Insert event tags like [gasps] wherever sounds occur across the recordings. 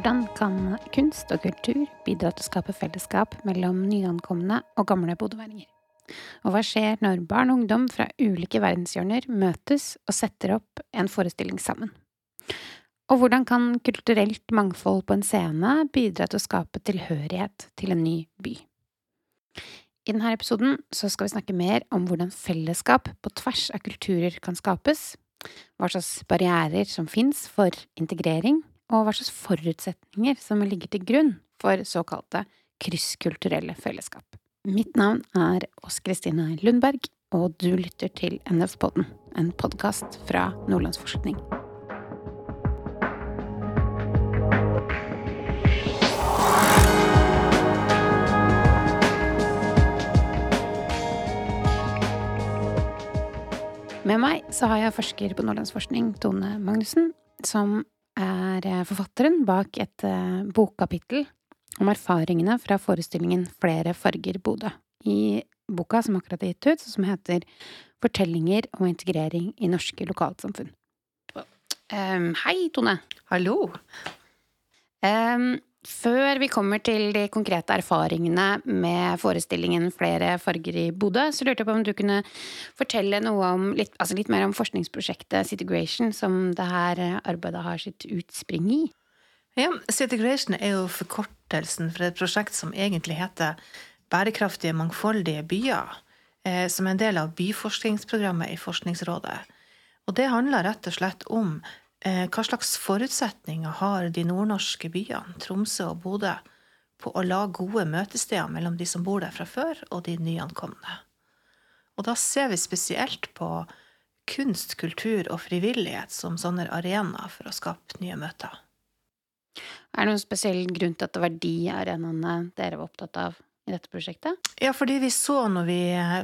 Hvordan kan kunst og kultur bidra til å skape fellesskap mellom nyankomne og gamle bodøværinger? Og hva skjer når barn og ungdom fra ulike verdenshjørner møtes og setter opp en forestilling sammen? Og hvordan kan kulturelt mangfold på en scene bidra til å skape tilhørighet til en ny by? I denne episoden skal vi snakke mer om hvordan fellesskap på tvers av kulturer kan skapes, hva slags barrierer som fins for integrering, og hva slags forutsetninger som ligger til grunn for såkalte krysskulturelle fellesskap. Mitt navn er Ås Kristine Lundberg, og du lytter til NF-podden, en podkast fra Nordlandsforskning. Med meg så har jeg forsker på Nordlandsforskning, Tone Magnussen, som er eh, forfatteren bak et uh, bokkapittel om erfaringene fra forestillingen Flere farger Bodø. I boka som akkurat er gitt ut, som heter Fortellinger om integrering i norske lokalsamfunn. Um, hei, Tone. Hallo. Um, før vi kommer til de konkrete erfaringene med forestillingen Flere farger i Bodø, så lurte jeg på om du kunne fortelle noe om litt, altså litt mer om forskningsprosjektet Citigration, som det her arbeidet har sitt utspring i? Ja, Citigration er jo forkortelsen for et prosjekt som egentlig heter Bærekraftige, mangfoldige byer, eh, som er en del av byforskningsprogrammet i Forskningsrådet. Og det handler rett og slett om hva slags forutsetninger har de nordnorske byene, Tromsø og Bodø, på å lage gode møtesteder mellom de som bor der fra før, og de nyankomne? Og da ser vi spesielt på kunst, kultur og frivillighet som sånne arenaer for å skape nye møter. Er det noen spesiell grunn til at det var de arenaene dere var opptatt av i dette prosjektet? Ja, fordi vi så når vi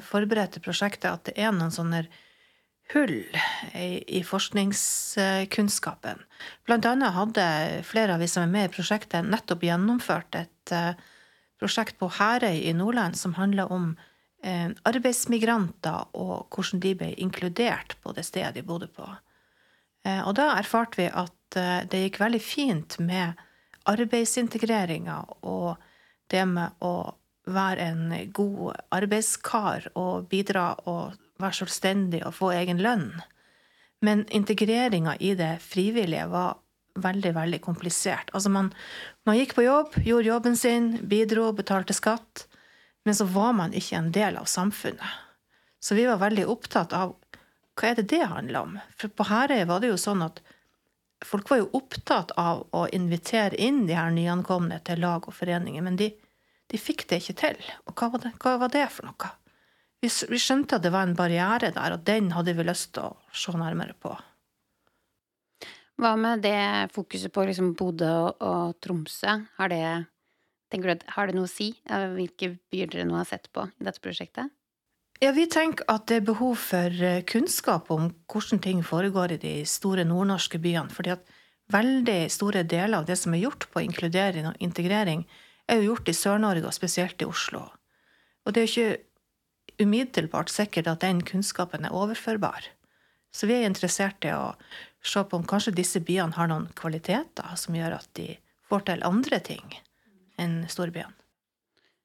forberedte prosjektet, at det er noen sånne hull i forskningskunnskapen. Blant annet hadde flere av vi som er med i prosjektet, nettopp gjennomført et eh, prosjekt på Herøy i Nordland som handla om eh, arbeidsmigranter og hvordan de ble inkludert på det stedet de bodde på. Eh, og da erfarte vi at det gikk veldig fint med arbeidsintegreringa og det med å være en god arbeidskar og bidra og være selvstendig og få egen lønn. Men integreringa i det frivillige var veldig, veldig komplisert. Altså man, man, gikk på jobb, gjorde jobben sin, bidro, betalte skatt, men så var man ikke en del av samfunnet. Så vi var veldig opptatt av hva er det det handler om? For på Herøy var det jo sånn at folk var jo opptatt av å invitere inn de her nyankomne til lag og foreninger, men de, de fikk det ikke til. Og hva var det, hva var det for noe? Vi, vi skjønte at det var en barriere der, og den hadde vi lyst til å se nærmere på. Hva med det fokuset på liksom Bodø og, og Tromsø? Har det, du, har det noe å si? Hvilke byer dere nå har sett på i dette prosjektet? Ja, Vi tenker at det er behov for eh, kunnskap om hvordan ting foregår i de store nordnorske byene. fordi at veldig store deler av det som er gjort på inkludering og integrering, er jo gjort i Sør-Norge, og spesielt i Oslo. Og det er jo ikke umiddelbart sikkert at den kunnskapen er overførbar. Så vi er interessert i å se på om kanskje disse byene har noen kvaliteter som gjør at de får til andre ting enn storbyene.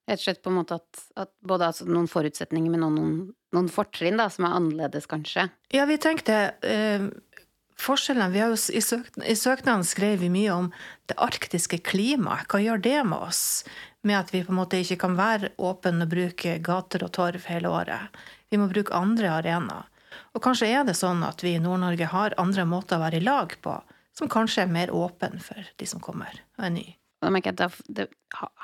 Rett og slett på en måte at, at både altså noen forutsetninger, men noen, noen fortrinn da, som er annerledes, kanskje? Ja, vi tenkte eh, forskjellene vi har jo, I, søk, i søknaden skrev vi mye om det arktiske klimaet. Hva gjør det med oss? Med at vi på en måte ikke kan være åpne og bruke gater og torv hele året. Vi må bruke andre arenaer. Og kanskje er det sånn at vi i Nord-Norge har andre måter å være i lag på, som kanskje er mer åpen for de som kommer og er nye. Da merker jeg at det,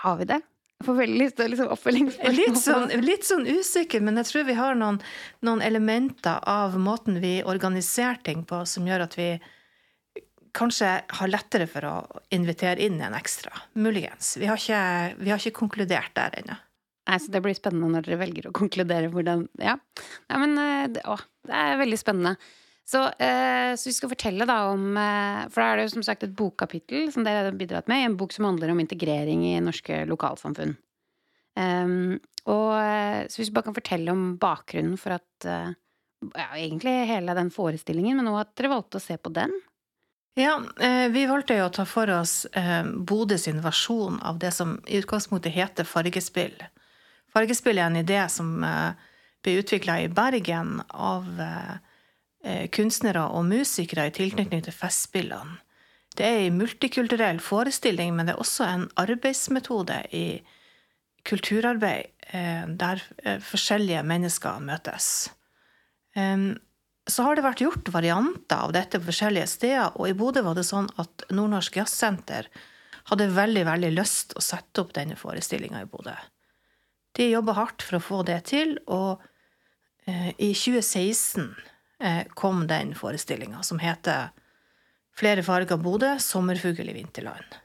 har vi det? Jeg får veldig lyst til liksom oppfølgingsspørsmål. Litt, sånn, litt sånn usikker, men jeg tror vi har noen, noen, elementer av måten vi organiserer ting på, som gjør at vi kanskje har lettere for å invitere inn en ekstra. Muligens. Vi har ikke, vi har ikke konkludert der ennå. Nei, så Det blir spennende når dere velger å konkludere hvordan Ja. Nei, men det, å, det er veldig spennende. Så, eh, så, vi skal fortelle da om eh, For da er det jo som sagt et bokkapittel som dere har bidratt med, i en bok som handler om integrering i norske lokalsamfunn. Um, og eh, Så hvis vi bare kan fortelle om bakgrunnen for at ja, egentlig hele den forestillingen, men òg at dere valgte å se på den. Ja, eh, vi valgte jo å ta for oss eh, Bodø sin versjon av det som i utgangspunktet heter fargespill. Fargespill er en idé som eh, ble utvikla i Bergen av kunstnere og musikere i tilknytning til Festspillene. Det er en multikulturell forestilling, men det er også en arbeidsmetode i kulturarbeid der forskjellige mennesker møtes så har det vært gjort varianter av dette på forskjellige steder, og i Bodø var det sånn at Nordnorsk Jazzsenter hadde veldig, veldig lyst å sette opp denne forestillinga i Bodø. De jobba hardt for å få det til, og eh, i 2016 eh, kom den forestillinga som heter Flere farger Bodø, sommerfugl i vinterland.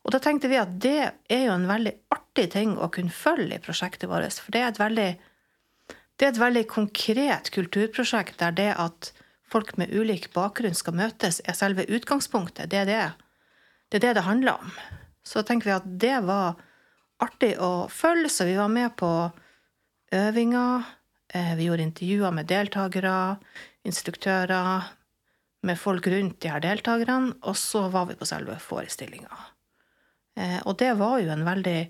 Og da tenkte vi at det er jo en veldig artig ting å kunne følge i prosjektet vårt, for det er et veldig det er et veldig konkret kulturprosjekt der det at folk med ulik bakgrunn skal møtes, er selve utgangspunktet. Det er det det, er det, det handler om. Så tenker vi at det var artig å følge, så vi var med på øvinger. Eh, vi gjorde intervjuer med deltakere, instruktører, med folk rundt de her deltakerne, og så var vi på selve forestillinga. Eh, og det var jo en veldig,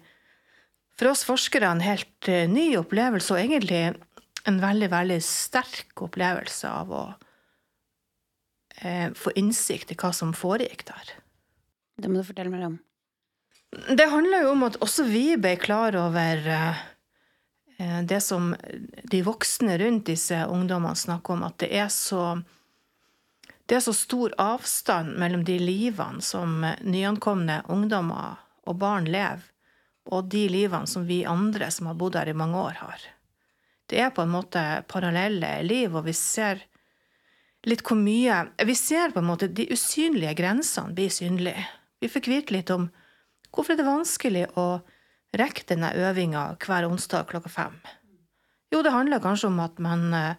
for oss forskere, en helt eh, ny opplevelse, og egentlig en veldig, veldig sterk opplevelse av å eh, få innsikt i hva som foregikk der. Det må du fortelle meg om. Det handler jo om at også vi ble klar over eh, det som de voksne rundt disse ungdommene snakker om, at det er så det er så stor avstand mellom de livene som nyankomne ungdommer og barn lever, og de livene som vi andre som har bodd her i mange år, har det er på en måte parallelle liv, og vi ser litt hvor mye Vi ser på en måte de usynlige grensene bli synlige. Vi fikk vite litt om hvorfor det er vanskelig å rekke denne øvinga hver onsdag klokka fem. Jo, det handler kanskje om at man, eh,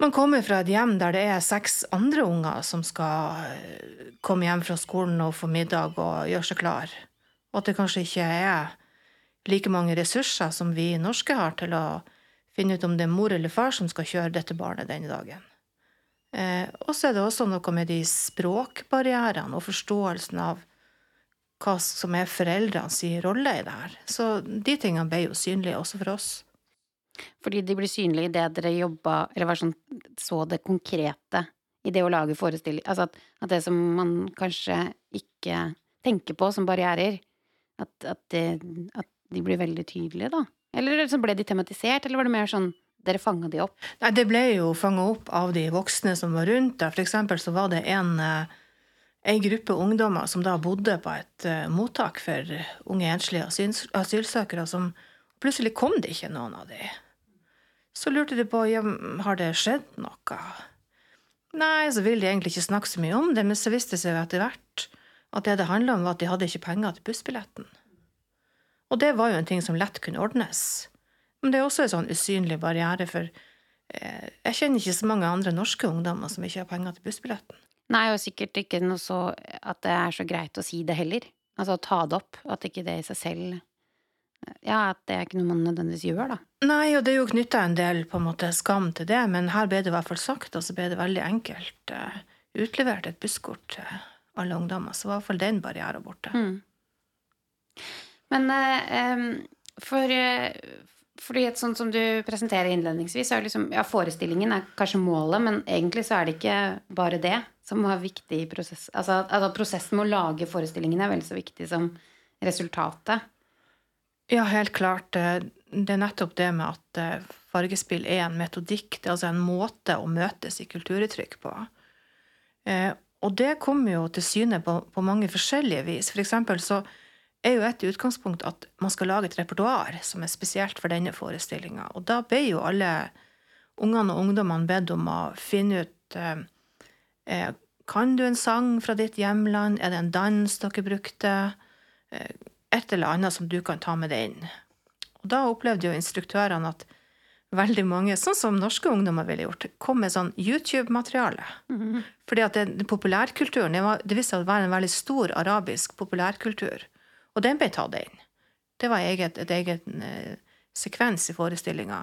man kommer fra et hjem der det er seks andre unger som skal eh, komme hjem fra skolen og få middag og gjøre seg klar, og at det kanskje ikke er like mange ressurser som vi norske har til å finne ut om det er mor eller far som skal kjøre dette barnet denne dagen. Eh, og så er det også noe med de språkbarrierene og forståelsen av hva som er foreldrenes rolle i det her. Så de tingene ble jo synlige også for oss. Fordi de blir synlige i det dere jobba, eller var sånn, så det konkrete i det å lage forestilling Altså at, at, det som man kanskje ikke tenker på som barrierer, at, at, det, at de blir veldig tydelige, da. Eller liksom ble de tematisert, eller var det mer sånn dere fanga de opp? Nei, det ble jo fanga opp av de voksne som var rundt der. For eksempel så var det en, eh, en gruppe ungdommer som da bodde på et uh, mottak for unge enslige asylsøkere, som plutselig kom det ikke noen av de. Så lurte de på ja, har det skjedd noe. Nei, så ville de egentlig ikke snakke så mye om det, men så viste det seg etter hvert at det det handla om, var at de hadde ikke penger til bussbilletten. Og det var jo en ting som lett kunne ordnes. Men det er også en sånn usynlig barriere, for eh, jeg kjenner ikke så mange andre norske ungdommer som ikke har penger til bussbilletten. Nei, og sikkert ikke noe så at det er så greit å si det heller. Altså å ta det opp. At ikke det i seg selv Ja, at det er ikke noe man nødvendigvis gjør, da. Nei, og det er jo knytta en del på en måte skam til det, men her ble det i hvert fall sagt, og så ble det veldig enkelt uh, utlevert et busskort til alle ungdommer. Så var i hvert fall den barrieren borte. Mm. Men um, for fordi et sånt som du presenterer innledningsvis, er liksom, ja, forestillingen er kanskje målet, men egentlig så er det ikke bare det som var viktig i prosess. Altså, altså prosessen med å lage forestillingen er vel så viktig som resultatet. Ja, helt klart. Det er nettopp det med at eh, fargespill er en metodikk. Det er altså en måte å møtes i kulturuttrykk på. Eh, og det kommer jo til syne på, på mange forskjellige vis. For eksempel så er jo et utgangspunkt at man skal lage et repertoar som er spesielt for denne forestillinga. Og da ble jo alle ungene og ungdommene bedt om å finne ut eh, eh, Kan du en sang fra ditt hjemland? Er det en dans dere brukte? Eh, et eller annet som du kan ta med deg inn. Og da opplevde jo instruktørene at veldig mange, sånn som norske ungdommer ville gjort, kom med sånn YouTube-materiale. Mm -hmm. Fordi at det, populærkulturen det, var, det viste seg å være en veldig stor arabisk populærkultur. Og den ble tatt inn. Det var eget, et eget eh, sekvens i forestillinga.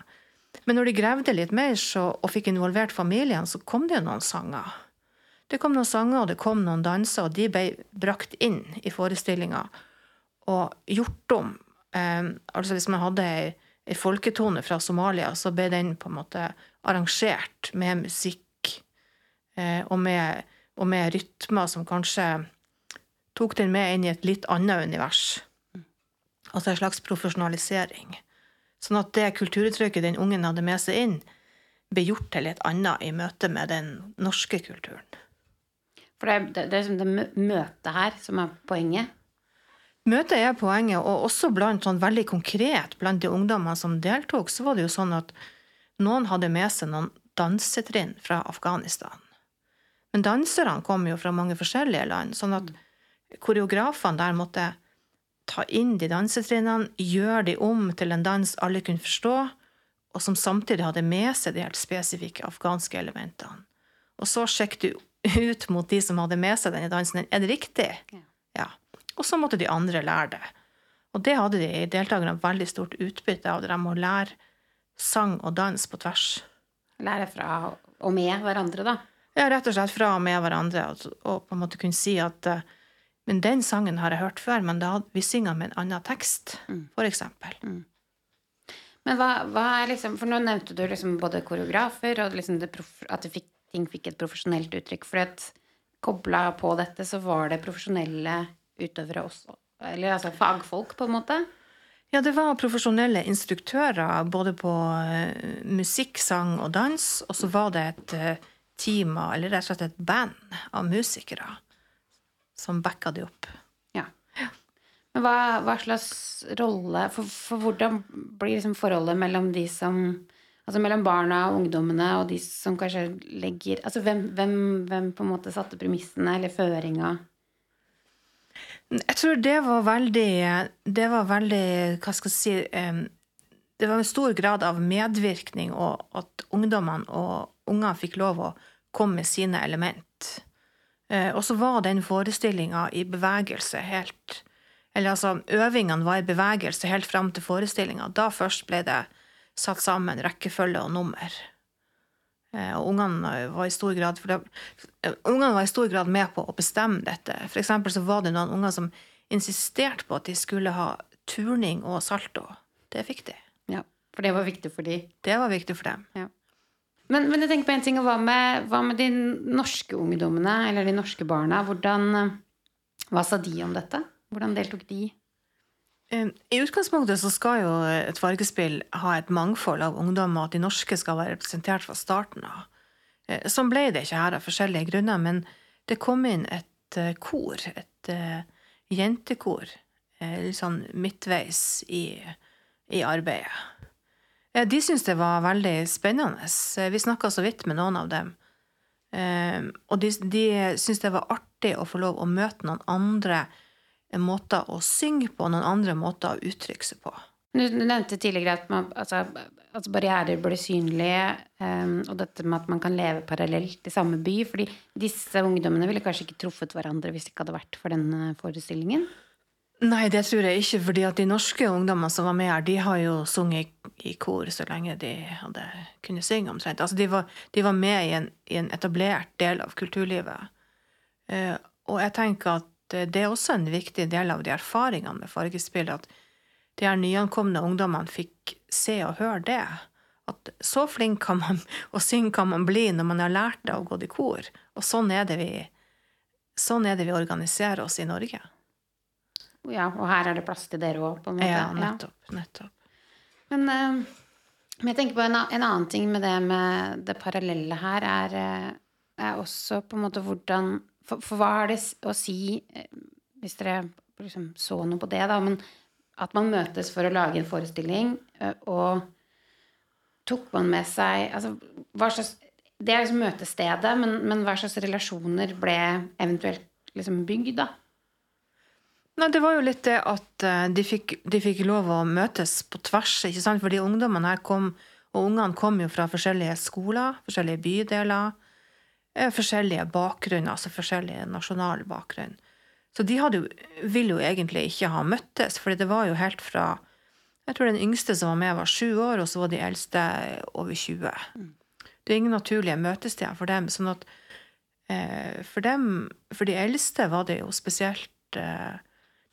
Men når de gravde litt mer så, og fikk involvert familiene, så kom det jo noen sanger. Det kom noen sanger, og det kom noen danser, og de ble brakt inn i forestillinga og gjort om. Eh, altså hvis man hadde ei, ei, folketone fra Somalia, så ble den på en måte arrangert med musikk eh, og, med, og med rytmer som kanskje tok den med inn i et litt annet univers. Altså en slags profesjonalisering. Sånn at det kulturuttrykket den ungen hadde med seg inn, ble gjort til et annet i møte med den norske kulturen. For det, det, det er liksom det møtet her som er poenget? Møtet er poenget, og også blant sånn veldig konkret blant de ungdommene som deltok, så var det jo sånn at noen hadde med seg noen dansetrinn fra Afghanistan. Men danserne kom jo fra mange forskjellige land, sånn at koreografene der måtte ta inn de dansetrinnene, gjøre de om til en dans alle kunne forstå, og som samtidig hadde med seg de helt spesifikke afghanske elementene. Og så sjekket du ut mot de som hadde med seg denne dansen. Er det riktig? Ja. ja. Og så måtte de andre lære det. Og det hadde de deltakerne veldig stort utbytte av. De må lære sang og dans på tvers. Lære fra og med hverandre, da? Ja, rett og slett fra og med hverandre. Og, på en måte kunne si at uh, men den sangen har jeg hørt før, men da vi synger med en annen tekst, mm. eksempel. Mm. Men hva, hva, er liksom For nå nevnte du liksom både koreografer og liksom at fikk, ting fikk et profesjonelt uttrykk. For at kobla på dette, så var det profesjonelle utøvere også. Eller altså fagfolk, på en måte? Ja, det var profesjonelle instruktører både på uh, musikk, sang og dans. Og så var det et uh, team, eller rett og slett et band av musikere som backa de opp. Ja. Men hva, hva slags rolle for, for, hvordan blir liksom forholdet mellom de som Altså mellom barna og ungdommene og de som kanskje legger Altså hvem, hvem, hvem på en måte satte premissene eller føringa? Jeg tror det var veldig Det var veldig Hva skal jeg si Det var en stor grad av medvirkning, og at ungdommene og unger fikk lov å komme med sine element. Eh, og så var den forestillinga i bevegelse helt Eller altså, øvingene var i bevegelse helt fram til forestillinga. Da først ble det satt sammen rekkefølge og nummer. Eh, og ungene var i stor grad det, eh, Ungene var i stor grad med på å bestemme dette. For eksempel så var det noen unger som insisterte på at de skulle ha turning og salto. Det fikk de. Ja, For det var viktig for dem? Det var viktig for dem. Ja. Men, men, jeg tenker på en ting, hva med, hva med de norske ungdommene, eller de norske barna? Hvordan, hva sa de om dette? Hvordan deltok de? I utgangspunktet så skal jo et fargespill ha et mangfold av ungdom, og at de norske skal være representert fra starten av. Eh, sånn ble det ikke her av forskjellige grunner, men det kom inn et eh, kor, et jentekor, litt sånn midtveis i, i arbeidet. De syntes det var veldig spennende. Vi snakka så vidt med noen av dem. Ehm, og de, de syntes det var artig å få lov å møte noen andre måter å synge på, noen andre måter å uttrykke seg på. Du nevnte tidligere at, man, altså, at barrierer blir synlige, um, og dette med at man kan leve parallelt i samme by. fordi disse ungdommene ville kanskje ikke truffet hverandre hvis det ikke hadde vært for denne forestillingen? Nei, det tror jeg ikke, fordi at de norske ungdommene som var med her, de har jo sunget i kor så lenge de hadde kunnet synge, omtrent. Altså, de var, de var med i en, i en, etablert del av kulturlivet. Uh, og jeg tenker at det er også en viktig del av de erfaringene med fargespill, at de her nyankomne ungdommene fikk se og høre det. At så flink kan man [laughs] og synge kan man bli når man har lært det og gått i kor. Og sånn er det vi, sånn er det vi organiserer oss i Norge. Ja, og her er det plass til dere òg, på en måte. Ja, nettopp. Ja. nettopp. Men, uh, men, jeg tenker på en, en, annen ting med det med det parallelle her, er, eh, er også på en måte hvordan For, for hva har det å si, eh, hvis dere liksom så noe på det, da, men at man møtes for å lage en forestilling, og tok man med seg altså, hva slags, Det er liksom møtestedet, men, men hva slags relasjoner ble eventuelt liksom bygd, da? Nei, det var jo litt det at eh, de fikk, de fikk lov å møtes på tvers, ikke sant? Fordi ungdommene her kom, og ungene kom jo fra forskjellige skoler, forskjellige bydeler, eh, forskjellige bakgrunner, altså forskjellig nasjonal bakgrunn. Så de hadde ville jo egentlig ikke ha møttes, for det var jo helt fra Jeg tror den yngste som var med, var sju år, og så var de eldste over 20. Det er ingen naturlige møtesteder for dem. sånn at Eh, for dem, for de eldste var det jo spesielt eh,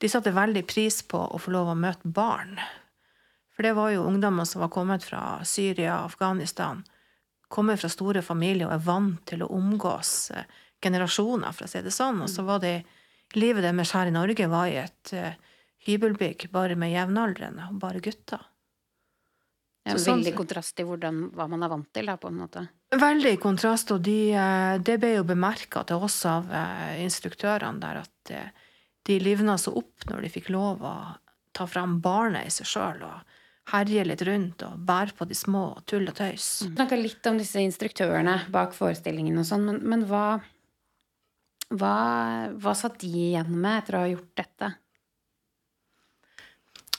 De satte veldig pris på å få lov å møte barn. For det var jo ungdommer som var kommet fra Syria Afghanistan. Kommer fra store familier og er vant til å omgås eh, generasjoner, for å si det sånn. Og så var det Livet deres her i Norge var i et hybelbygg bare med jevnaldrende, og bare gutter. Det er en veldig kontrast til hvordan, hva man er vant til, da, på en måte. Veldig kontrast, og de, eh, det ble jo bemerka til oss av eh, instruktørene der at eh, de livna så opp når de fikk lov å ta fram barnet i seg sjøl og herje litt rundt og bære på de små og tull og tøys. Vi snakka litt om disse instruktørene bak forestillingen og sånn, men, men hva, hva Hva satt de igjen med etter å ha gjort dette?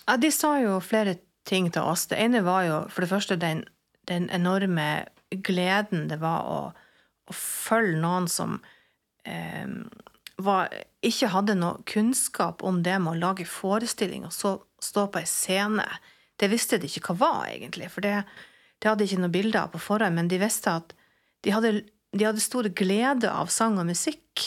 Ja, de sa jo flere ting til oss. Det ene var jo for det første den, den enorme gleden det var å, å følge noen som eh, var, ikke hadde noe kunnskap om det med å lage forestilling og så stå på ei scene. Det visste de ikke hva var, egentlig, for det, det hadde ikke noe bilde av på forhånd, men de visste at de hadde, de hadde stor glede av sang og musikk.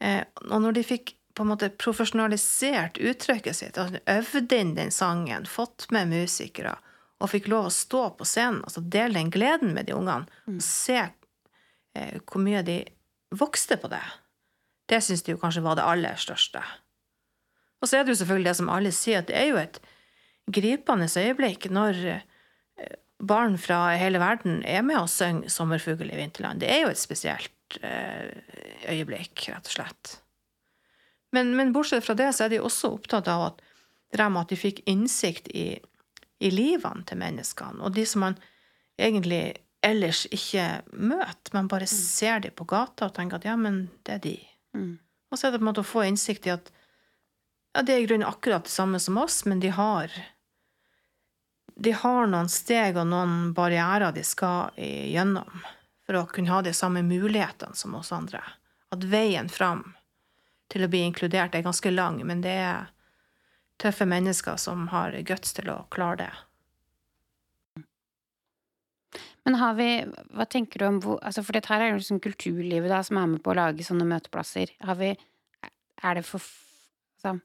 Eh, og når de fikk på en måte profesjonalisert uttrykket sitt, altså øvde inn den sangen, fått med musikere, og fikk lov å stå på scenen, altså dele den gleden med de ungene, og se eh, hvor mye de vokste på det, det syns de jo kanskje var det aller største. Og så er det jo selvfølgelig det som alle sier, at det er jo et gripende øyeblikk når eh, barn fra hele verden er med og synger 'Sommerfugl i vinterland'. Det er jo et spesielt eh, øyeblikk, rett og slett. Men, men bortsett fra det, så er de også opptatt av at, at de fikk innsikt i, i livene til menneskene, og de som man egentlig ellers ikke møter, men bare ser de på gata og tenker at ja, men det er de. Mm. Og så er det på en måte å få innsikt i at ja, det er i grunnen akkurat det samme som oss, men de har de har noen steg og noen barrierer de skal igjennom for å kunne ha de samme mulighetene som oss andre. At veien fram til å bli inkludert er ganske lang, men det er tøffe mennesker som har guts til å klare det. Men har vi Hva tenker du om hvor altså For dette her er jo liksom kulturlivet da, som er med på å lage sånne møteplasser. Har vi Er det for Altså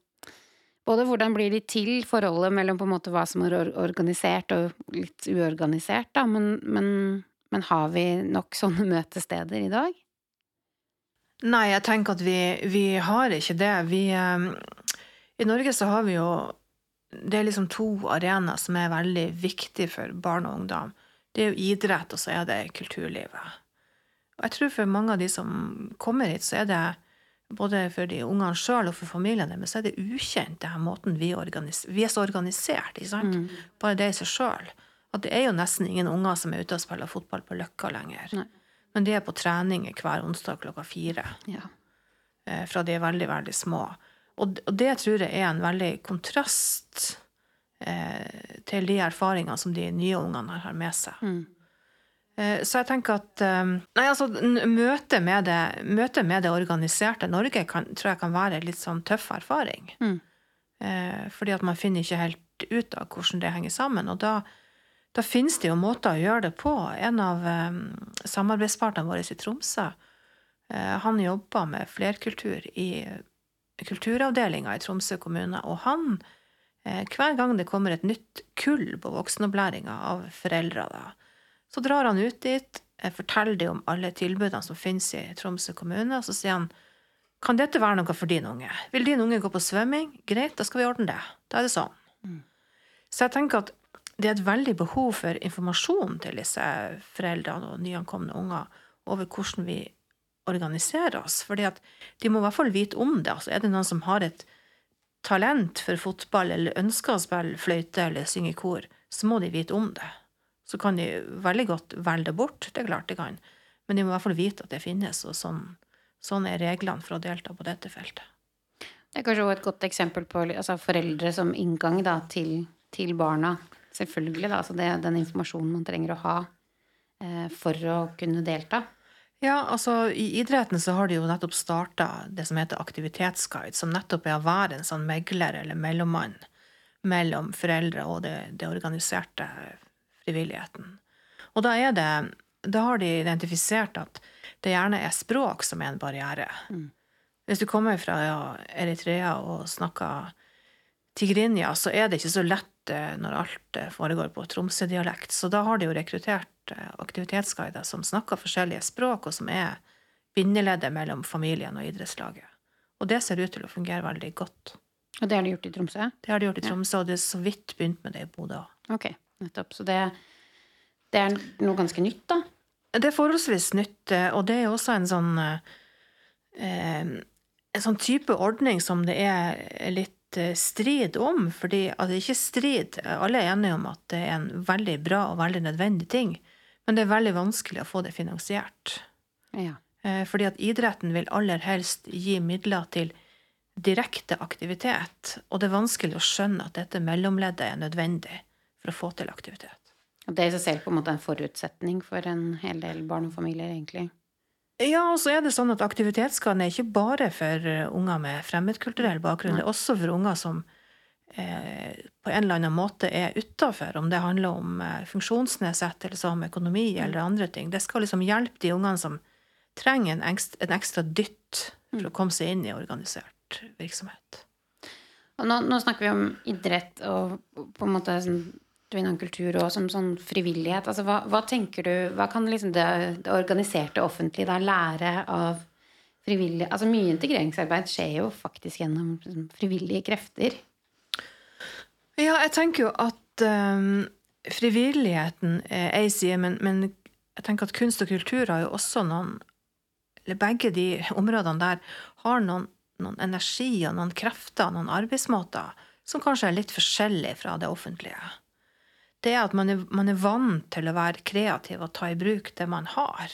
Både hvordan blir de til, forholdet mellom på en måte hva som er organisert og litt uorganisert, da, men, men, men har vi nok sånne [laughs] møtesteder i dag? Nei, jeg tenker at vi, vi har ikke det. Vi um, I Norge så har vi jo Det er liksom to arenaer som er veldig viktige for barn og ungdom. Det er jo idrett, og så er det kulturlivet. Og jeg tror for mange av de som kommer hit, så er det både for de ungene sjøl og for familiene deres, så er det ukjent, det her måten vi Vi er så organisert, ikke sant? Bare det i seg sjøl. At det er jo nesten ingen unger som er ute og spiller fotball på Løkka lenger. Nei. Men de er på trening hver onsdag klokka fire Ja. eh, fra de er veldig, veldig små. Og, og det tror jeg er en veldig kontrast eh, til de erfaringene som de nye ungene har med seg. Mm. Eh, så jeg tenker at eh, Nei, altså, møtet med det, møte med det organiserte Norge kan, tror jeg kan være en litt sånn tøff erfaring. Mm. Eh, fordi at man finner ikke helt ut av hvordan det henger sammen. Og da, da finnes det jo måter å gjøre det på. En av eh, samarbeidspartnerne våre i Tromsø, eh, han jobber med flerkultur i kulturavdelinga i Tromsø kommune. Og han, hver gang det kommer et nytt kull på voksenopplæringa av foreldre, da, så drar han ut dit, eh, forteller de om alle tilbudene som finnes i Tromsø kommune, og så sier han kan dette være noe for din unge? Vil din unge gå på svømming? Greit, da skal vi ordne det. Da er det sånn. Så jeg tenker at det er et veldig behov for informasjon til disse foreldrene og nyankomne unger over hvordan vi organiserer oss. Fordi at de må i hvert fall vite om det. Altså, er det noen som har et talent for fotball eller ønsker å spille fløyte eller synge i kor, så må de vite om det. Så kan de veldig godt velge det bort, det er klart de kan. Men de må i hvert fall vite at det finnes, og sånn, sånn er reglene for å delta på dette feltet. Det er kanskje også et godt eksempel på altså foreldre som inngang da, til, til barna. Selvfølgelig, da. Altså det er den informasjonen man trenger å ha eh, for å kunne delta. Ja, altså i idretten så har de jo nettopp starta det som heter aktivitetsguide, som nettopp er å være en sånn megler eller mellommann mellom foreldre og det, det organiserte frivilligheten. Og da det da har de identifisert at det gjerne er språk som er en barriere. Mm. Hvis du kommer fra ja, Eritrea og snakker tigrinja, så er det ikke så lett eh, når alt eh, foregår på Tromsø-dialekt. Så da har de jo rekruttert aktivitetsguider som snakker forskjellige språk, og som er bindeleddet mellom familien og idrettslaget. Og det ser ut til å fungere veldig godt. Og det har de gjort i Tromsø? Det har de gjort i Ja. Tromsø, og det er så vidt begynt med det i Bodø òg. Ok, nettopp. Så det, det er noe ganske nytt, da? Det er forholdsvis nytt, eh, og det er også en sånn eh, En sånn type ordning som det er litt eh, strid om. Fordi er ikke strid. Alle er enige om at det er en veldig bra og veldig nødvendig ting. Men det er veldig vanskelig å få det finansiert. Ja. Eh, Fordi at idretten vil aller helst gi midler til direkte aktivitet. Og det er vanskelig å skjønne at dette mellomleddet er nødvendig for å få til aktivitet. Og det er i seg selv på en måte en forutsetning for en hel del barn og familier, egentlig. Ja, og så er det sånn at aktivitetsskaden er ikke bare for eh, unger med fremmedkulturell bakgrunn, det er også for unger som på en eller annen måte er utafor, om det handler om eh, funksjonsnedsettelse, om økonomi eller andre ting. Det skal liksom hjelpe de ungene som trenger en ekstra, en ekstra dytt for å komme seg inn i organisert virksomhet. Nå, nå snakker vi om idrett og på en måte sånn, kultur og som sånn frivillighet. Altså, hva, hva tenker du, hva kan liksom det, det organiserte offentlige da lære av frivillige Altså mye integreringsarbeid skjer jo faktisk gjennom liksom, frivillige krefter. Ja, jeg tenker jo at um, frivilligheten er ei side, men, men jeg tenker at kunst og kultur har jo også noen Eller begge de områdene der har noen, noen energi og noen krefter, noen arbeidsmåter, som kanskje er litt forskjellige fra det offentlige. Det er at man er, man er vant til å være kreativ og ta i bruk det man har.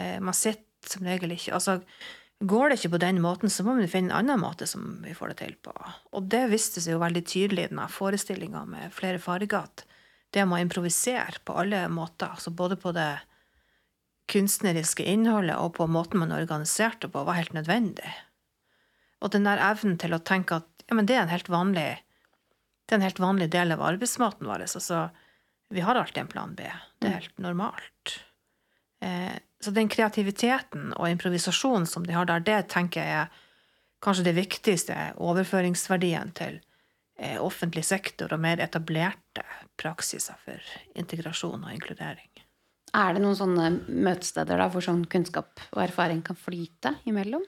Eh, man sitter som regel ikke Altså, Går det ikke på den måten, så må vi finne en annen måte som vi får det til på. Og det viste seg jo veldig tydelig i denne forestillinga med flere farger, at det å improvisere på alle måter, altså både på det kunstneriske innholdet og på måten man organiserte på, var helt nødvendig. Og den der evnen til å tenke at ja, men det er en helt vanlig det er en helt vanlig del av arbeidsmåten vår. Altså, vi har alltid en plan B. Det er helt normalt. Eh, så den kreativiteten og improvisasjonen som de har der, det tenker jeg er kanskje det viktigste overføringsverdien til eh, offentlig sektor og mer etablerte praksiser for integrasjon og inkludering. Er det noen sånne møtesteder da, hvor sånn kunnskap og erfaring kan flyte imellom?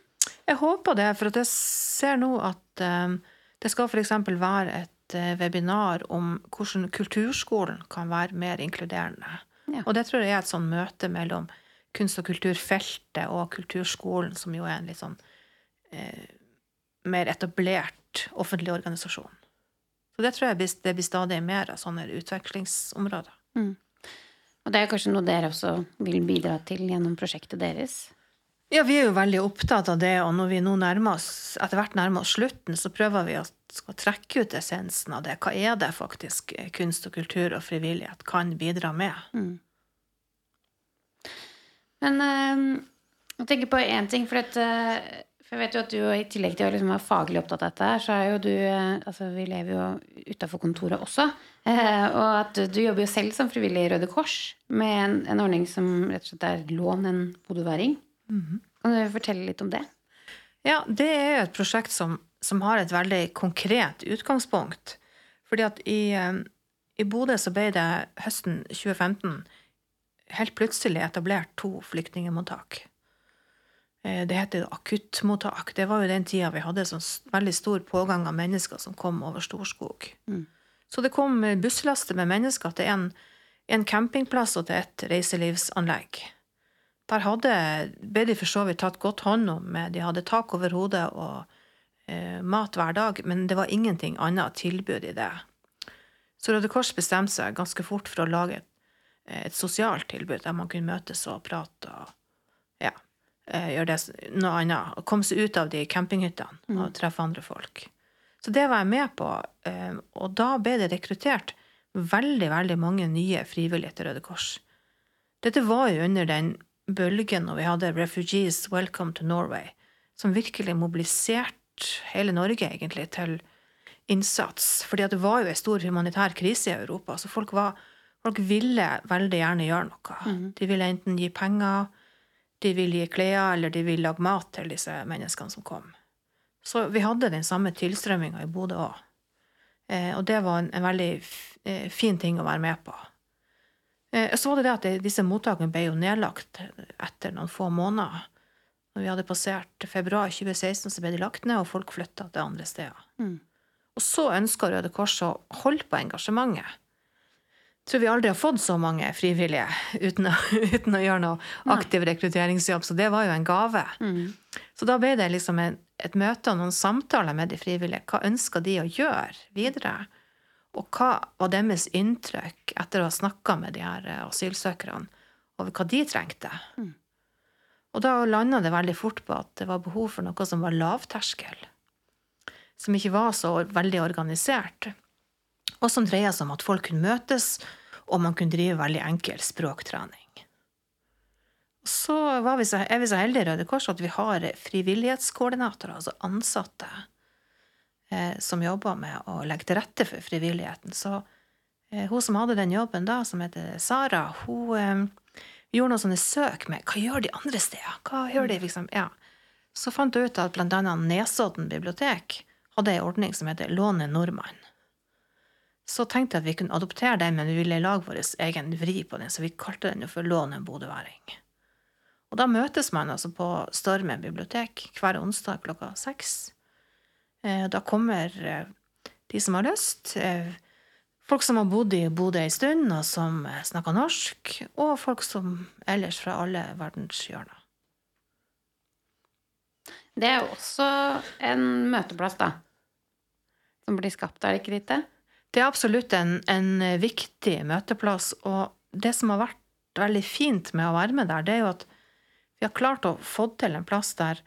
Jeg håper det, for jeg ser nå at um, det skal f.eks. være et eh, webinar om hvordan kulturskolen kan være mer inkluderende. Ja. Og det tror jeg er et sånn møte mellom kunst- og kulturfeltet og kulturskolen, som jo er en litt sånn eh, mer etablert offentlig organisasjon. Så det tror jeg blir, det blir stadig mer av sånne utvekslingsområder. Og det er kanskje noe dere også vil bidra til gjennom prosjektet deres? Ja, vi er jo veldig opptatt av det, og når vi nå nærmer oss, etter hvert nærmer oss slutten, så prøver vi å trekke ut essensen av det. Hva er det faktisk eh, kunst og kultur og frivillighet kan bidra med? Men eh, jeg tenker på én ting, for, at, eh, for jeg vet jo at du i tillegg til å liksom være faglig opptatt av dette, så er jo du eh, Altså, vi lever jo utafor kontoret også. og at du, du jobber jo selv som frivillig i Røde Kors med en, en ordning som rett og slett er lån en bodøværing. Kan du fortelle litt om det? Ja, det er jo et prosjekt som, som har et veldig konkret utgangspunkt. Fordi at i, i Bodø så ble det høsten 2015 helt plutselig etablert to flyktningemottak. Eh, Det heter akuttmottak. Det var jo den tida vi hadde sånn veldig stor pågang av mennesker som kom over Storskog. Så det kom eh, busslaster med mennesker til en, en campingplass og til et reiselivsanlegg. Der hadde, ble de for så vidt tatt godt hånd om. De hadde tak over hodet og eh, mat hver dag, men det var ingenting annet tilbud i det. Så Røde Kors bestemte seg ganske fort for å lage et, et sosialt tilbud der man kunne møtes og prate og ja, eh, gjøre det, noe annet. Og komme seg ut av de campinghyttene og treffe andre folk. Så det var jeg med på, eh, og da ble det rekruttert veldig, veldig mange nye frivillige til Røde Kors. Dette var jo under den bølgen når vi hadde Refugees Welcome to Norway, som virkelig mobiliserte hele Norge, egentlig, til innsats. Fordi det var jo en stor humanitær krise i Europa, så folk var Folk ville veldig gjerne gjøre noe. Mm. De ville enten gi penger, de ville gi klær, eller de ville lage mat til disse menneskene som kom. Så vi hadde den samme tilstrømminga i Bodø òg. Eh, og det var en, en veldig eh, fin ting å være med på. Eh, så var det det at de, disse mottakene ble jo nedlagt etter noen få måneder. Når vi hadde passert februar 2016, så ble de lagt ned, og folk flytta til andre steder. Mm. Og så ønska Røde Kors å holde på engasjementet. Tror vi aldri har fått så mange frivillige uten å, [laughs] uten å gjøre noe aktiv rekrutteringsjobb, så det var jo en gave. Mm. Så da ble det liksom en, et møte og noen samtaler med de frivillige. Hva ønska de å gjøre videre? Og hva var deres inntrykk etter å ha snakka med de her eh, asylsøkerne over hva de trengte? Mm. Og da landa det veldig fort på at det var behov for noe som var lavterskel. Som ikke var så veldig organisert. Og som dreia seg om at folk kunne møtes, og man kunne drive veldig enkel språktrening. Så vi så, er vi så heldige i Røde Kors at vi har frivillighetskoordinatorer, altså ansatte, eh, som jobber med å legge til rette for frivilligheten. Så eh, hun som hadde den jobben da, som heter Sara, hun eh, gjorde noen sånne søk med hva gjør de andre steder? Hva gjør de, liksom? Ja. Så fant hun ut at annet Nesodden bibliotek hadde ei ordning som heter Låne nordmann. Så tenkte jeg at vi kunne adoptere den, men vi ville lage vår egen vri på den, så vi kalte den jo for Låne en bodøværing. Og da møtes man altså på Stormen bibliotek hver onsdag klokka seks. Eh, Da kommer eh, de som har lyst, eh, folk som har bodd i Bodø ei stund, og som snakker norsk, og folk som ellers fra alle verdens hjørner. Det er jo også en møteplass, da. Som blir skapt, er det ikke det? Det er absolutt en, en viktig møteplass, og det som har vært veldig fint med å være med der, det er jo at vi har klart å få til en plass der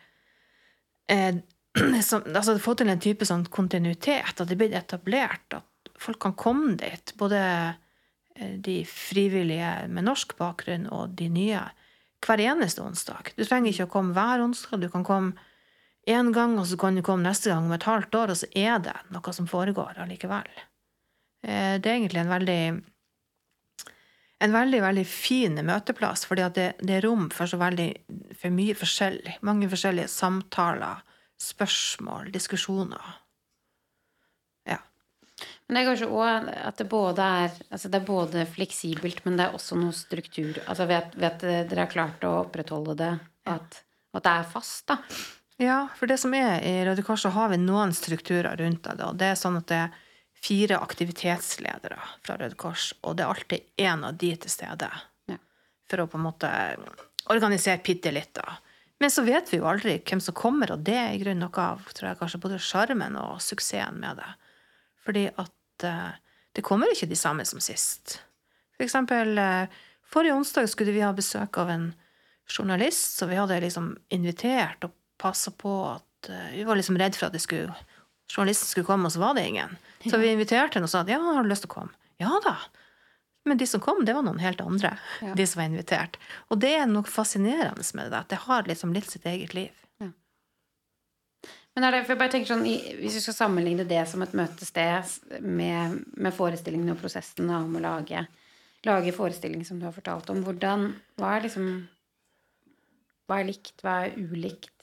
eh, [clears throat] som, altså få til en type sånn kontinuitet, at det blir etablert, at folk kan komme dit, både eh, de frivillige med norsk bakgrunn og de nye, hver eneste onsdag. Du trenger ikke å komme hver onsdag, du kan komme én gang, og så kan du komme neste gang om et halvt år, og så er det noe som foregår allikevel. Eh, Det er egentlig en veldig en veldig, veldig fin møteplass, fordi at det, det er rom for så veldig for mye forskjellig. Mange forskjellige samtaler, spørsmål, diskusjoner. Ja. Men det er kanskje òg at det både er Altså det er både fleksibelt, men det er også noe struktur. Altså ved ved at dere har klart å opprettholde det, at, at det er fast, da. Ja, for det som er i Røde Kors, så har vi noen strukturer rundt det. Og Det er sånn at det er fire aktivitetsledere fra Røde Kors, og det er alltid én av de til stede. Ja. For å på en måte organisere bitte litt, da. Men så vet vi jo aldri hvem som kommer, og det er i grunnen noe av tror jeg, kanskje både sjarmen og suksessen med det. Fordi at uh, det kommer ikke de samme som sist. For eksempel uh, forrige onsdag skulle vi ha besøk av en journalist, så vi hadde liksom invitert og passa på at uh, Vi var liksom redd for at det skulle, journalisten skulle komme, og så var det ingen. Så vi inviterte henne og sa at ja, har du lyst til å komme? Ja da. Men de som kom, det var noen helt andre. Ja. De som var invitert. Og det er noe fascinerende med det, at det har liksom litt sitt eget liv. Men er det, for jeg bare tenker sånn, Hvis vi skal sammenligne det som et møtested med, med forestillingen og prosessen om å lage, lage forestilling som du har fortalt om, hvordan, hva er liksom Hva er likt, hva er ulikt?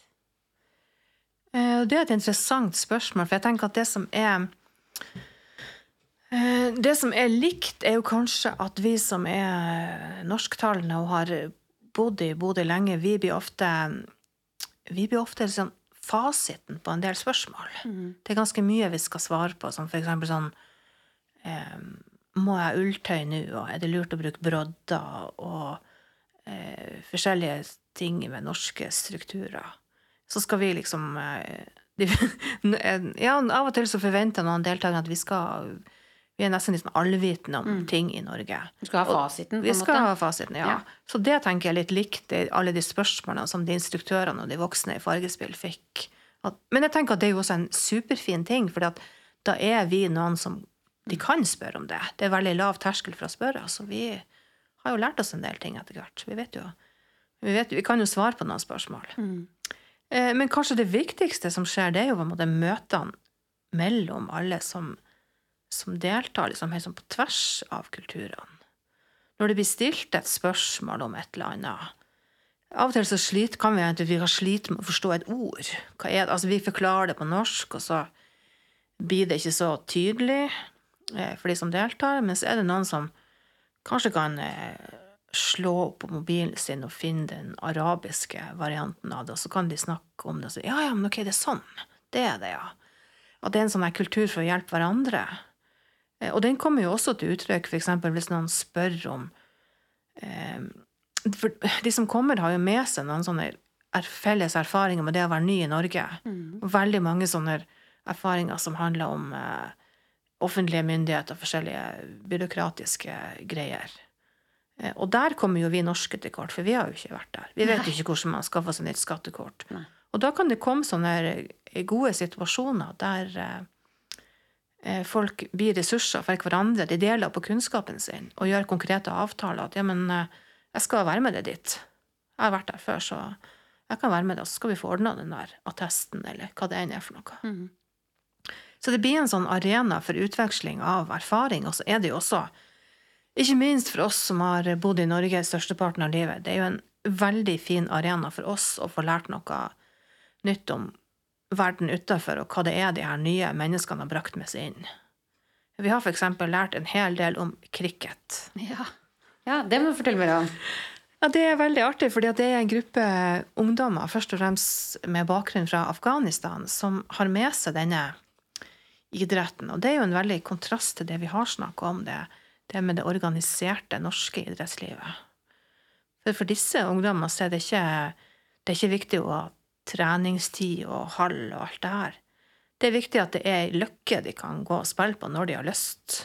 Eh, Det er et interessant spørsmål, for jeg tenker at det som er eh, Det som er likt, er jo kanskje at vi som er norsktalende og har bodd i Bodø lenge, vi blir ofte vi blir ofte liksom fasiten på en del spørsmål. Det er ganske mye vi skal svare på, som for eksempel sånn eh, Må jeg ulltøy nå, og er det lurt å bruke brodder, og eh, forskjellige ting med norske strukturer. Så skal vi liksom eh, de, [laughs] Ja, av og til så forventer noen deltakere at vi skal Vi er nesten liksom allvitende om ting i Norge. Du skal ha fasiten, på Vi skal måte? ha fasiten, ja. Ja. Så det tenker jeg er litt likt alle de spørsmålene som de instruktørene og de voksne i Fargespill fikk. At, men jeg tenker at det er jo også en superfin ting, for da er vi noen som de kan spørre om det. Det er veldig lav terskel for å spørre, så vi har jo lært oss en del ting etter hvert. Vi vet jo vi, vet, vi kan jo svare på noen spørsmål. Eh, Men kanskje det viktigste som skjer, det er jo på en måte møtene mellom alle som, som deltar, liksom helt sånn på tvers av kulturene. når det blir stilt et spørsmål om et eller annet Av og til så sliter, kan vi egentlig vi kan slite med å forstå et ord. Altså, vi forklarer det på norsk, og så blir det ikke så tydelig eh, for de som deltar. Men så er det noen som kanskje kan eh, slå opp på mobilen sin og finne den arabiske varianten av det, og så kan de snakke om det og si ja, ja, men ok, det er sånn. Det er det, ja. At det er en sånn her kultur for å hjelpe hverandre. Eh, og den kommer jo også til uttrykk f.eks. hvis noen spør om eh, For de som kommer, har jo med seg noen sånne er felles erfaringer med det å være ny i Norge. Mm. Og veldig mange sånne erfaringer som handler om eh, offentlige myndigheter og forskjellige byråkratiske greier. Eh, og der kommer jo vi norske til kort, for vi har jo ikke vært der. Vi vet jo ikke hvordan man skaffer seg nytt skattekort. Nei. Og da kan det komme sånne gode situasjoner der eh, eh, folk blir ressurser for hverandre. De deler på kunnskapen sin og gjør konkrete avtaler. At ja, men eh, jeg skal være med deg dit. Jeg har vært der før, så jeg kan være med deg, så skal vi få ordna den der attesten, eller hva det enn er for noe. Mm. Så det blir en sånn arena for utveksling av erfaring, og så er det jo også, ikke minst for oss som har bodd i Norge størsteparten av livet, det er jo en veldig fin arena for oss å få lært noe nytt om verden utafor, og hva det er de her nye menneskene har brakt med seg inn. Vi har for eksempel lært en hel del om cricket. Ja. ja, det må du fortelle mer om. Ja, det er veldig artig, fordi det er en gruppe ungdommer, først og fremst med bakgrunn fra Afghanistan, som har med seg denne idretten. Og det er jo en veldig kontrast til det vi har snakka om, det, det med det organiserte norske idrettslivet. For for disse ungdommene så er det ikke, det er ikke viktig å ha treningstid og hall og alt det her. Det er viktig at det er ei løkke de kan gå og spille på når de har lyst.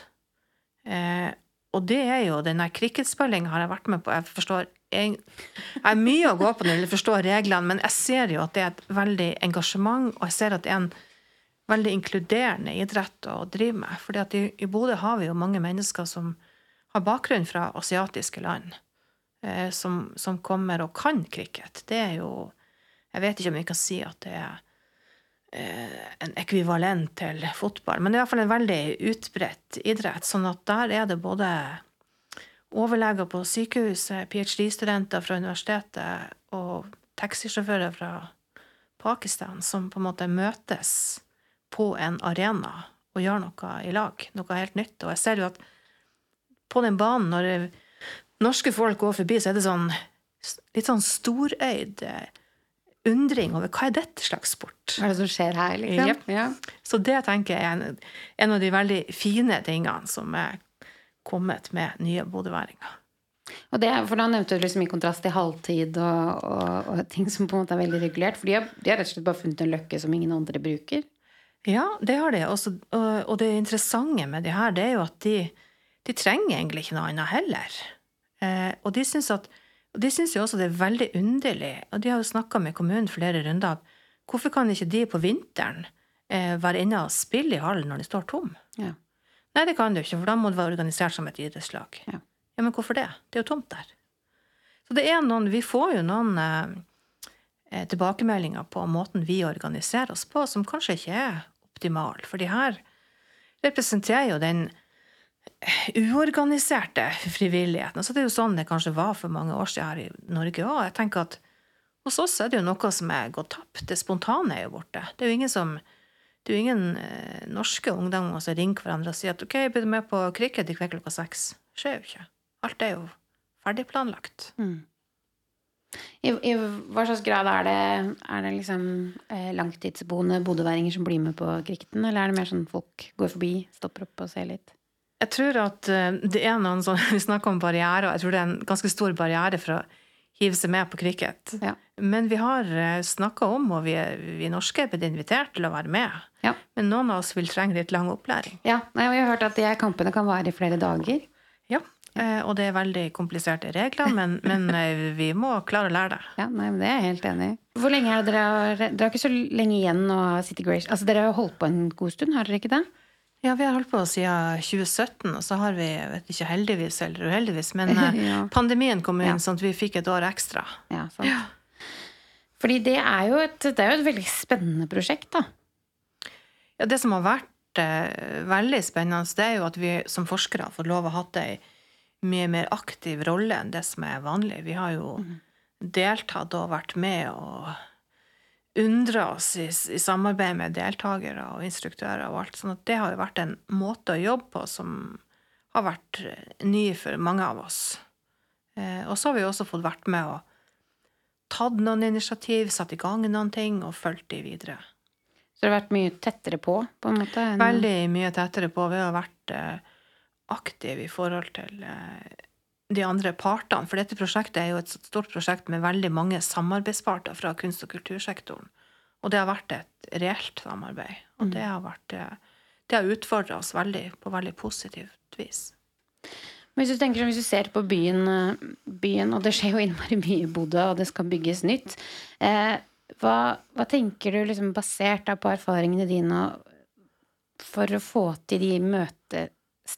Eh, og det er jo denne cricketspillinga har jeg vært med på. Jeg forstår jeg, jeg har mye å gå på når jeg forstår reglene, men jeg ser jo at det er et veldig engasjement, og jeg ser at det er en veldig inkluderende idrett å drive med. Fordi at i, Bodø har vi jo mange mennesker som har bakgrunn fra asiatiske land, eh, som, som kommer og kan cricket. Det er jo Jeg vet ikke om vi kan si at det er eh, en ekvivalent til fotball, men det er fall en veldig utbredt idrett. Sånn at der er det både overleger på sykehuset, ph.d.-studenter fra universitetet og taxisjåfører fra Pakistan som på en måte møtes på en arena og gjør noe i lag. Noe helt nytt. Og jeg ser jo at på den banen, når norske folk går forbi, så er det sånn litt sånn storøyd eh, undring over hva er dette slags sport? Hva er det som skjer her, liksom? Yep. Ja. Så det tenker jeg er en, en av de veldig fine tingene som er kommet med nye bodøværinger. Og det, for da nevnte du liksom i kontrast til halvtid og, og, og ting som på en måte er veldig regulert. For de har, de har rett og slett bare funnet en løkke som ingen andre bruker. Ja, det har de. Også, og, det interessante med de her, det er jo at de, de trenger egentlig ikke noe annet heller. Eh, og de syns at de syns jo også det er veldig underlig, og de har jo snakka med kommunen flere runder, at hvorfor kan ikke de på vinteren eh, være inne og spille i hallen når de står tom? Ja. Nei, det kan de jo ikke, for da må det være organisert som et idrettslag. Ja. ja, men hvorfor det? Det er jo tomt der. Så det er noen, vi får jo noen eh, tilbakemeldinger på måten vi organiserer oss på, som kanskje ikke er optimal. For de her representerer jo den uorganiserte frivilligheten. Så det er jo sånn det kanskje var for mange år siden her i Norge òg. Jeg tenker at hos oss er det jo noe som er gått tapt. Det spontane er jo borte. Det er jo ingen som det er jo ingen eh, norske ungdommer som ringer hverandre og sier at OK, blir du med på cricket i kveld klokka seks? Det skjer jo ikke. Alt er jo ferdigplanlagt. Mm. I, I hva slags grad er det, er det liksom eh, langtidsboende bodøværinger som blir med på cricketen, eller er det mer sånn folk går forbi, stopper opp og ser litt? Jeg tror at eh, det er noen sånn [laughs] Vi snakker om barrierer. Jeg tror det er en ganske stor barriere for å hive seg med på cricket. Ja. Men vi har snakka om, og vi, vi norske er blitt invitert til å være med. Ja. Men noen av oss vil trenge litt lang opplæring. Ja, og jeg har hørt at de kampene kan vare i flere dager. Ja, eh, Og det er veldig kompliserte regler, men, [laughs] men eh, vi må klare å lære det. Ja, nei, men det er jeg helt enig i. Hvor lenge er det dere har Dere har ikke så lenge igjen å ha City Grace Altså, dere har holdt på en god stund, har dere ikke det? Ja, vi har holdt på siden 2017, og så har vi, jeg vet ikke heldigvis eller uheldigvis, men eh, [laughs] Ja. pandemien kom inn, Ja. sånn at vi fikk et år ekstra. Ja, [gasps] sant. Fordi det er, jo et, det er jo et veldig spennende prosjekt, da. Ja, det som har vært eh, veldig spennende, det er jo at vi som forskere har fått lov å ha ei mye mer aktiv rolle enn det som er vanlig. Vi har jo deltatt og vært med og undra oss i, i, samarbeid med deltakere og instruktører og alt. sånn at det har jo vært en måte å jobbe på som har vært ny for mange av oss. Eh, og så har vi også fått vært med og tatt noen initiativ, satt i gang noen ting og fulgt de videre. Så det har vært mye tettere på, på en måte? Enn... Veldig mye tettere på. Vi har vært eh, aktive i forhold til eh, de andre partene. For dette prosjektet er jo et stort prosjekt med veldig mange samarbeidsparter fra kunst- og kultursektoren. Og det har vært et reelt samarbeid. Og mm. det har, vært, eh, det har utfordra oss veldig på veldig positivt vis. Hvis du tenker hvis du ser på byen, eh, byen og det skjer jo innmari mye i Bodø, og det skal bygges nytt eh, hva, hva, tenker du, liksom, basert på erfaringene dine, for å få til de møte,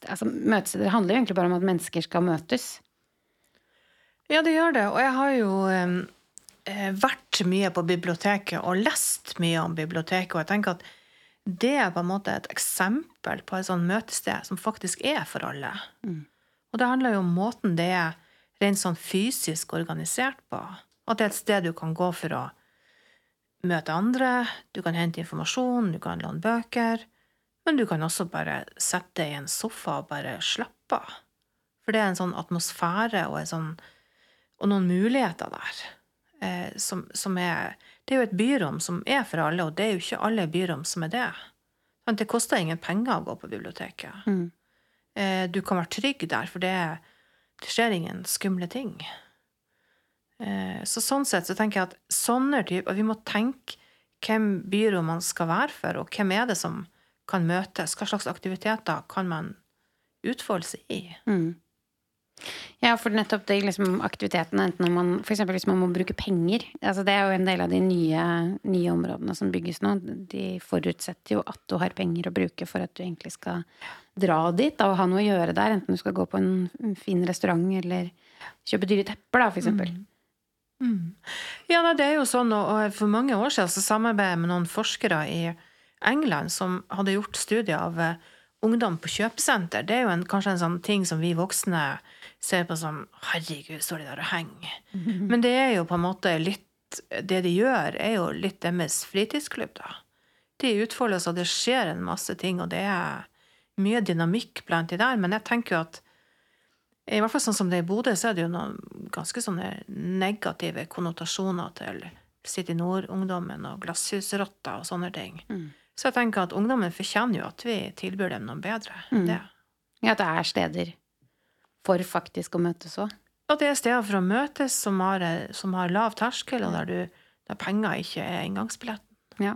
altså, møtesteder handler jo egentlig bare om at mennesker skal møtes. Ja, det gjør det. Og jeg har jo eh, vært mye på biblioteket og lest mye om biblioteket, og jeg tenker at det er på en måte et eksempel på et sånt møtested som faktisk er for alle. Mm. Og det handler jo om måten det er rent sånn fysisk organisert på. At det er et sted du kan gå for å møte andre, du kan hente informasjon, du kan låne bøker. Men du kan også bare sette deg i en sofa og bare slappe av. For det er en sånn atmosfære og, sånn, og noen muligheter der eh, som, som, er Det er jo et byrom som er for alle, og det er jo ikke alle byrom som er det. Det koster ingen penger å gå på biblioteket. Mm. Eh, du kan være trygg der, for det, det skjer ingen skumle ting. Eh, så sånn sett så tenker jeg at sånne typer Vi må tenke hvem byrom man skal være for, og hvem er det som kan møtes? Hva slags aktiviteter kan man utfolde seg i? Mm. Ja, for nettopp de liksom, aktivitetene, enten om man f.eks. hvis man må bruke penger altså Det er jo en del av de nye, nye, områdene som bygges nå. De forutsetter jo at du har penger å bruke for at du egentlig skal dra dit da, og ha noe å gjøre der. Enten du skal gå på en fin restaurant eller kjøpe dyre tepper, da, f.eks. Mm. Mm. Ja, det er jo sånn, og for mange år siden så samarbeidet jeg med noen forskere i England som hadde gjort studier av eh, ungdom på kjøpesenter. Det er jo en, kanskje en sånn ting som vi voksne ser på som Herregud, står de der og henger? Mm [laughs] -hmm. Men det er jo på en måte litt Det de gjør, er jo litt deres fritidsklubb, da. De utfoldes, og det skjer en masse ting, og det er mye dynamikk blant de der. Men jeg tenker jo at i hvert fall sånn som det er i Bodø, så er det jo noen ganske sånne negative konnotasjoner til City Nord-ungdommen og glasshusrotter og sånne ting. Mm. Så jeg tenker at ungdommen fortjener jo at vi tilbyr dem noe bedre mm. det. Ja, at det er steder for faktisk å møtes òg? At det er steder for å møtes som har, som har lav terskel, og der, du, der penger ikke er inngangsbilletten. Ja.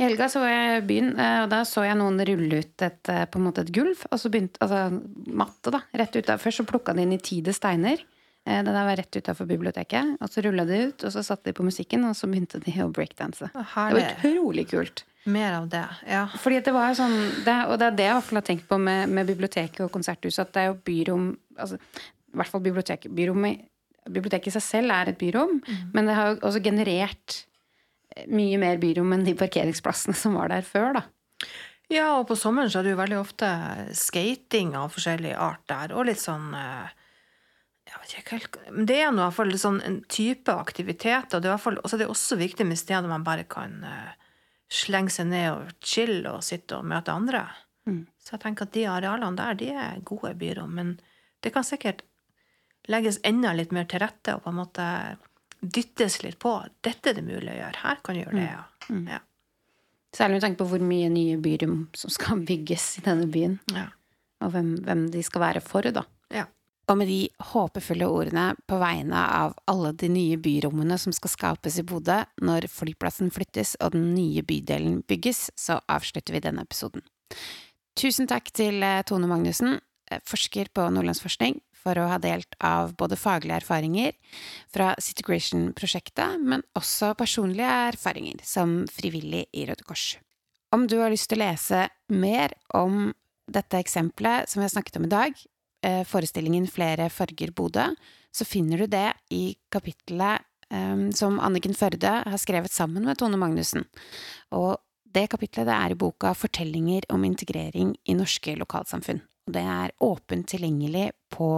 I helga så jeg byen, eh, og da så jeg noen rulle ut et, eh, på en måte et gulv. Og så begynte, altså matte, da. Rett ut der. Først så plukka de inn i tide steiner. Eh, det der var rett utafor biblioteket. Og så rulla de ut, og så satte de på musikken, og så begynte de å breakdanse. Det var utrolig kult. Mer av det, ja. Fordi det var sånn, det, Og det er det jeg har tenkt på med, med biblioteket og konserthuset, at det er jo byrom altså, I hvert fall biblioteket. Biblioteket i seg selv er et byrom, mm. men det har jo også generert mye mer byrom enn de parkeringsplassene som var der før, da. Ja, og på sommeren så er det jo veldig ofte skating av forskjellig art der, og litt sånn eh, helt, Det er i hvert fall sånn en type aktivitet, og det er, det også viktig med steder man bare kan uh, slenge seg ned og chille og sitte og møte andre. Mm. Så jeg tenker at de arealene der, de er gode byrom. Men det kan sikkert legges enda litt mer til rette og på en måte dyttes litt på. Dette er det mulig å gjøre. Her kan du gjøre det, ja. Mm. mm. ja. Særlig med tanke på hvor mye nye byrom som skal [laughs] bygges i denne byen. Ja. Og hvem, hvem, de skal være for, da. Ja. Og med de håpefulle ordene på vegne av alle de nye byrommene som skal skapes i Bodø når flyplassen flyttes og den nye bydelen bygges, så avslutter vi denne episoden. Tusen takk til eh, Tone Magnussen, eh, forsker på Nordlandsforskning, for å ha delt av både faglige erfaringer fra Citigration-prosjektet, men også personlige erfaringer som frivillig i Røde Kors. Om du har lyst til å lese mer om dette eksempelet som vi har snakket om i dag, forestillingen Flere farger Bodø, så finner du det i kapittelet um, som Anniken Førde har skrevet sammen med Tone Magnussen. Og det kapittelet det er i boka Fortellinger om integrering i norske lokalsamfunn. Og det er åpent tilgjengelig på,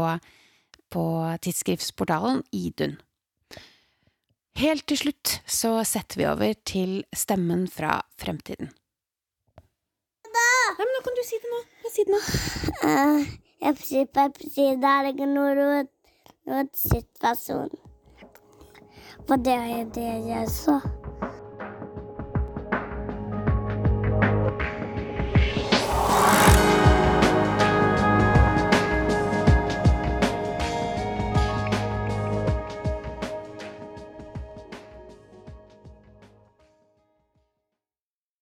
på tidsskriftsportalen Idun. Helt til slutt så setter vi over til stemmen fra fremtiden. Nei, men nå kan du si det nå. Si det nå. Uh, Pepsi, Pepsi, det er ikke noe rot. situasjon. For det er det jeg sa.